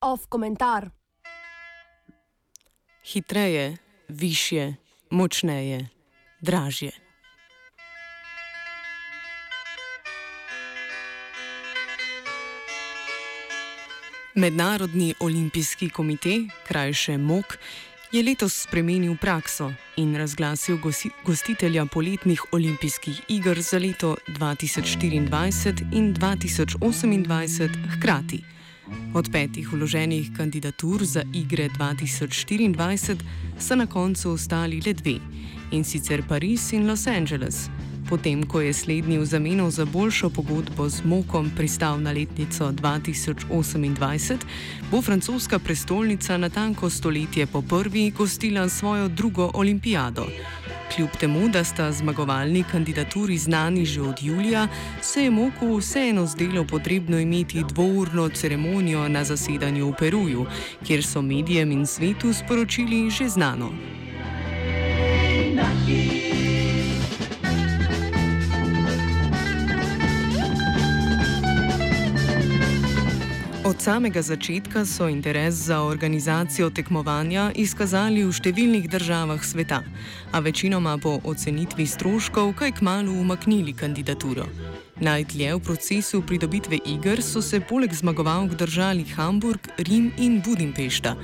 Off komentar. Hitreje, više, močneje, dražje. Mednarodni olimpijski komite, krajše MOK, je letos spremenil prakso in razglasil gostitelja poletnih olimpijskih iger za leto 2024 in 2028 hkrati. Od petih vloženih kandidatur za igre 2024 so na koncu ostali le dve in sicer Pariz in Los Angeles. Potem, ko je slednji v zameno za boljšo pogodbo z Mokom pristal na letnico 2028, bo francoska prestolnica na tanko stoletje po prvi gostila svojo drugo olimpijado. Kljub temu, da sta zmagovalni kandidaturi znani že od julija, se je Moku vseeno zdelo potrebno imeti dvourno ceremonijo na zasedanju v Peruju, kjer so medijem in svetu sporočili že znano. Od samega začetka so interes za organizacijo tekmovanja izkazali v številnih državah sveta, a večinoma po ocenitvi stroškov kaj k malu umaknili kandidaturo. Najdlje v procesu pridobitve iger so se poleg zmagovalk držali Hamburg, Rim in Budimpešta.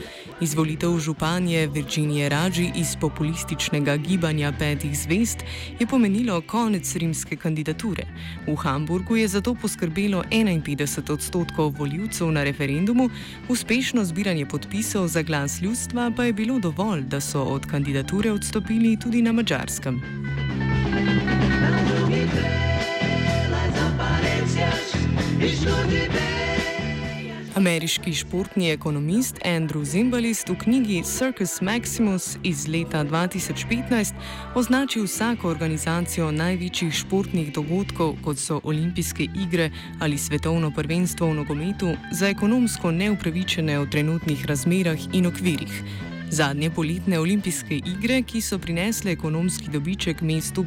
Izvolitev županje Virginije Raji iz populističnega gibanja petih zvest je pomenilo konec rimske kandidature. V Hamburgu je zato poskrbelo 51 odstotkov voljivcev na referendumu, uspešno zbiranje podpisov za glas ljudstva pa je bilo dovolj, da so od kandidature odstopili tudi na mačarskem. Ameriški športni ekonomist Andrew Zimbalist v knjigi Circus Maximus iz leta 2015 označi vsako organizacijo največjih športnih dogodkov, kot so olimpijske igre ali svetovno prvenstvo v nogometu, za ekonomsko neupravičene v trenutnih razmerah in okvirih. Zadnje poletne olimpijske igre, ki so prinesle ekonomski dobiček mestu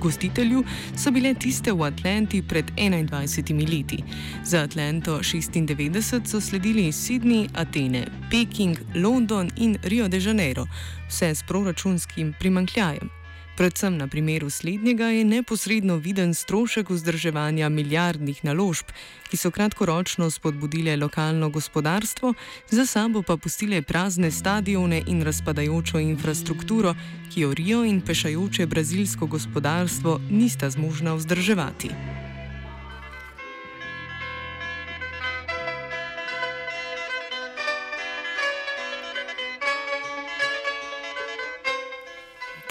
gostitelju, so bile tiste v Atlanti pred 21 leti. Za Atlanto 96 so sledili Sydney, Atene, Peking, London in Rio de Janeiro, vse s proračunskim primankljajem. Predvsem na primeru slednjega je neposredno viden strošek vzdrževanja milijardnih naložb, ki so kratkoročno spodbudile lokalno gospodarstvo, za sabo pa pustile prazne stadione in razpadajočo infrastrukturo, ki jo Rio in pešajoče brazilsko gospodarstvo nista zmožna vzdrževati.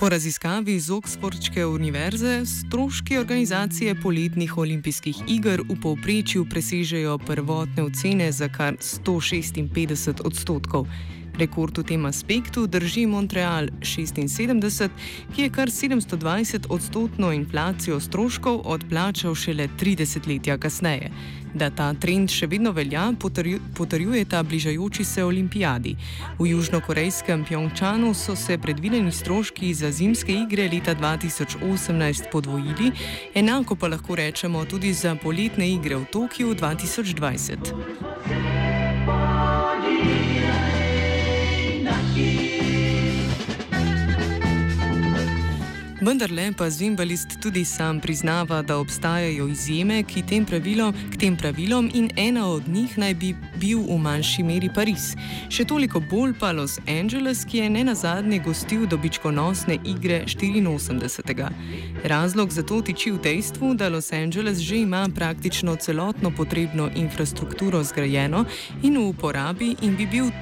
Po raziskavi iz Oxfordske univerze stroški organizacije poletnih olimpijskih iger v povprečju presežejo prvotne ocene za kar 156 odstotkov. Rekord v tem aspektu drži Montreal 76, ki je kar 720 odstotno inflacijo stroškov odplačal šele 30 letja kasneje. Da ta trend še vedno velja, potrjuje ta bližajoči se olimpijadi. V južnokorejskem Pjongčanu so se predvideni stroški za zimske igre leta 2018 podvojili, enako pa lahko rečemo tudi za poletne igre v Tokiu 2020. Vendar le pa Zimbalist tudi sam priznava, da obstajajo izjeme tem pravilom, k tem pravilom in ena od njih naj bi bil v manjši meri Pariz. Še toliko bolj pa Los Angeles, ki je ne nazadnje gostil dobičkonosne igre 84. Razlog za to tiči v dejstvu, da Los Angeles že ima praktično celotno potrebno infrastrukturo zgrajeno in v uporabi in bi bil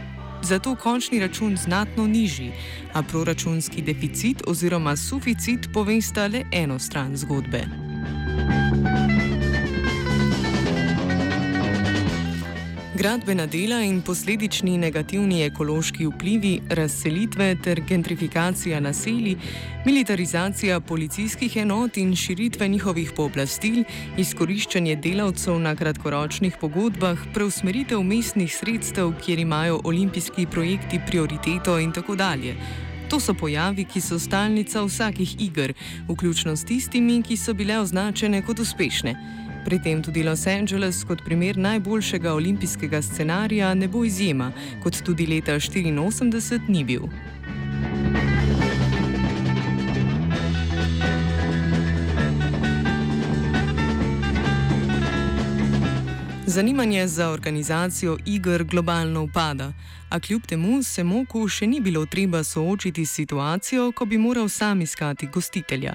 zato končni račun znatno nižji, a proračunski deficit oziroma suficit povesta le eno stran zgodbe. Gradbena dela in posledični negativni ekološki vplivi, razselitve ter gentrifikacija naselij, militarizacija policijskih enot in širitve njihovih pooblastil, izkoriščanje delavcev na kratkoročnih pogodbah, preusmeritev mestnih sredstev, kjer imajo olimpijski projekti prioriteto in tako dalje. To so pojavi, ki so stalnica vsakih iger, vključno s tistimi, ki so bile označene kot uspešne. Pri tem tudi Los Angeles kot primer najboljšega olimpijskega scenarija ne bo izjema, kot tudi leta 1984 ni bil. Zanimanje za organizacijo iger globalno upada, a kljub temu se Moku še ni bilo treba soočiti s situacijo, ko bi moral sam iskati gostitelja.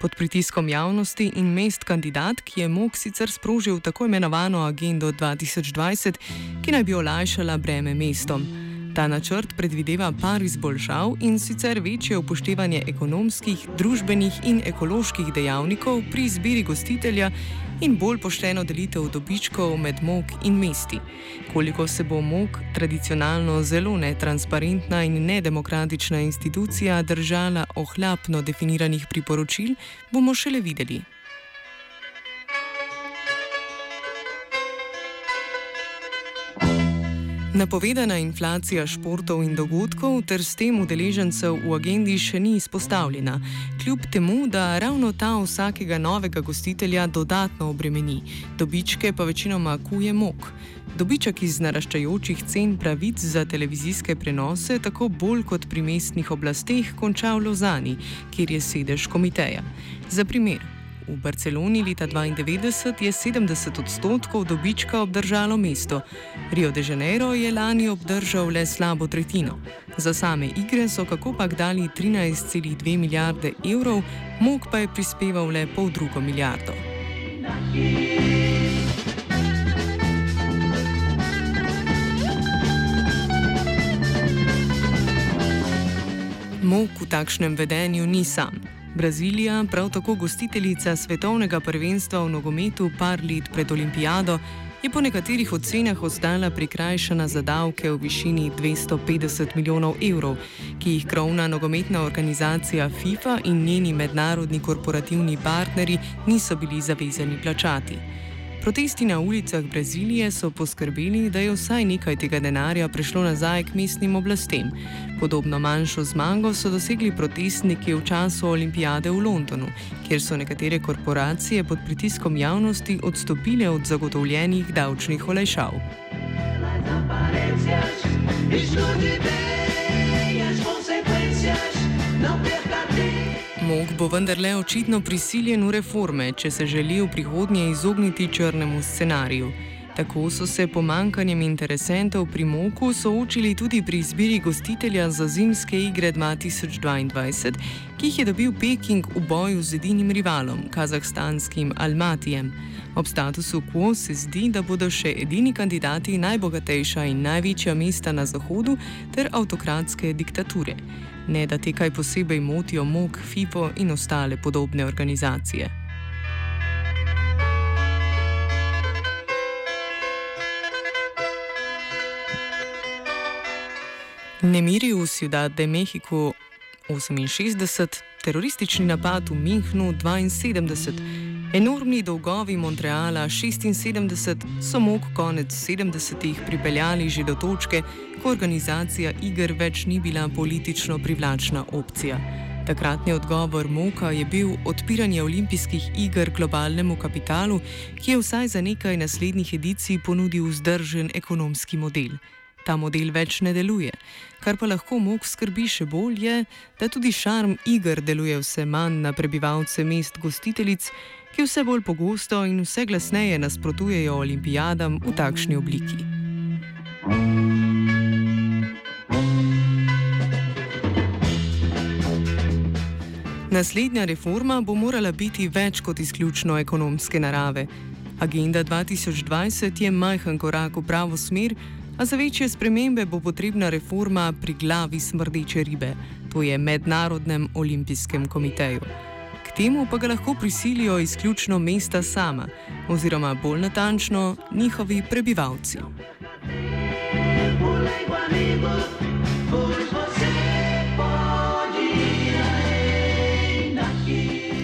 Pod pritiskom javnosti in mest kandidatk je Mok sicer sprožil tako imenovano Agendo 2020, ki naj bi olajšala breme mestom. Ta načrt predvideva par izboljšav in sicer večje upoštevanje ekonomskih, družbenih in ekoloških dejavnikov pri izbiri gostitelja in bolj pošteno delitev dobičkov med mok in mesti. Koliko se bo mok, tradicionalno zelo netransparentna in nedemokratična institucija, držala ohlapno definiranih priporočil, bomo šele videli. Napovedana inflacija športov in dogodkov ter s tem udeležencev v agendi še ni izpostavljena, kljub temu, da ravno ta vsakega novega gostitelja dodatno obremeni, dobičke pa večinoma kuje mok. Dobiček iz naraščajočih cen pravic za televizijske prenose tako bolj kot pri mestnih oblasteh konča v Lozani, kjer je sedež komiteja. Za primer. V Barceloni leta 1992 je 70 odstotkov dobička obdržalo mesto. Rio de Janeiro je lani obdržal le slabo tretjino. Za same igre so kako pa dali 13,2 milijarde evrov, Mok pa je prispeval le pol drugo milijardo. Mok v takšnem vedenju ni sam. Brazilija, prav tako gostiteljica svetovnega prvenstva v nogometu par let pred olimpijado, je po nekaterih ocenah ostala prikrajšana za davke v višini 250 milijonov evrov, ki jih krovna nogometna organizacija FIFA in njeni mednarodni korporativni partnerji niso bili zavezani plačati. Protesti na ulicah Brazilije so poskrbeli, da je vsaj nekaj tega denarja prišlo nazaj k mestnim oblastem. Podobno manjšo zmago so dosegli protestniki v času olimpijade v Londonu, kjer so nekatere korporacije pod pritiskom javnosti odstopile od zagotovljenih davčnih olajšav. Não perca Mok bo vendarle očitno prisiljen v reforme, če se želi v prihodnje izogniti črnemu scenariju. Tako so se pomankanjem interesentov pri Moku soočili tudi pri izbiri gostitelja za zimske igre 2022, ki jih je dobil Peking v boju z edinim rivalom, kazahstanskim Almatijem. Ob statusu quo se zdi, da bodo še edini kandidati najbogatejša in največja mesta na Zahodu ter avtokratske diktature ne da te kaj posebej motijo MOK, FIPO in ostale podobne organizacije. Nemiri v Ciudad de Mexico 68, teroristični napad v Münchnu 72. Enormni dolgovi Montreala 76 so mok konec 70-ih pripeljali že do točke, ko organizacija iger več ni bila politično privlačna opcija. Takratni odgovor Moka je bil odpiranje olimpijskih iger globalnemu kapitalu, ki je vsaj za nekaj naslednjih edicij ponudil vzdržen ekonomski model. Ta model več ne deluje. Kar pa lahko mok skrbi še bolj, je, da tudi šarm iger deluje vse manj na prebivalce mest gostiteljic, ki vse bolj pogosto in vse glasneje nasprotujejo olimpijadam v takšni obliki. Naslednja reforma bo morala biti več kot izključno ekonomske narave. Agenda 2020 je majhen korak v pravo smer, A za večje spremembe bo potrebna reforma pri glavi smrdeče ribe, to je Mednarodnem olimpijskem komiteju. K temu pa ga lahko prisilijo izključno mesta sama, oziroma bolj natančno njihovi prebivalci.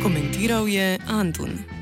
Komentiral je Antun.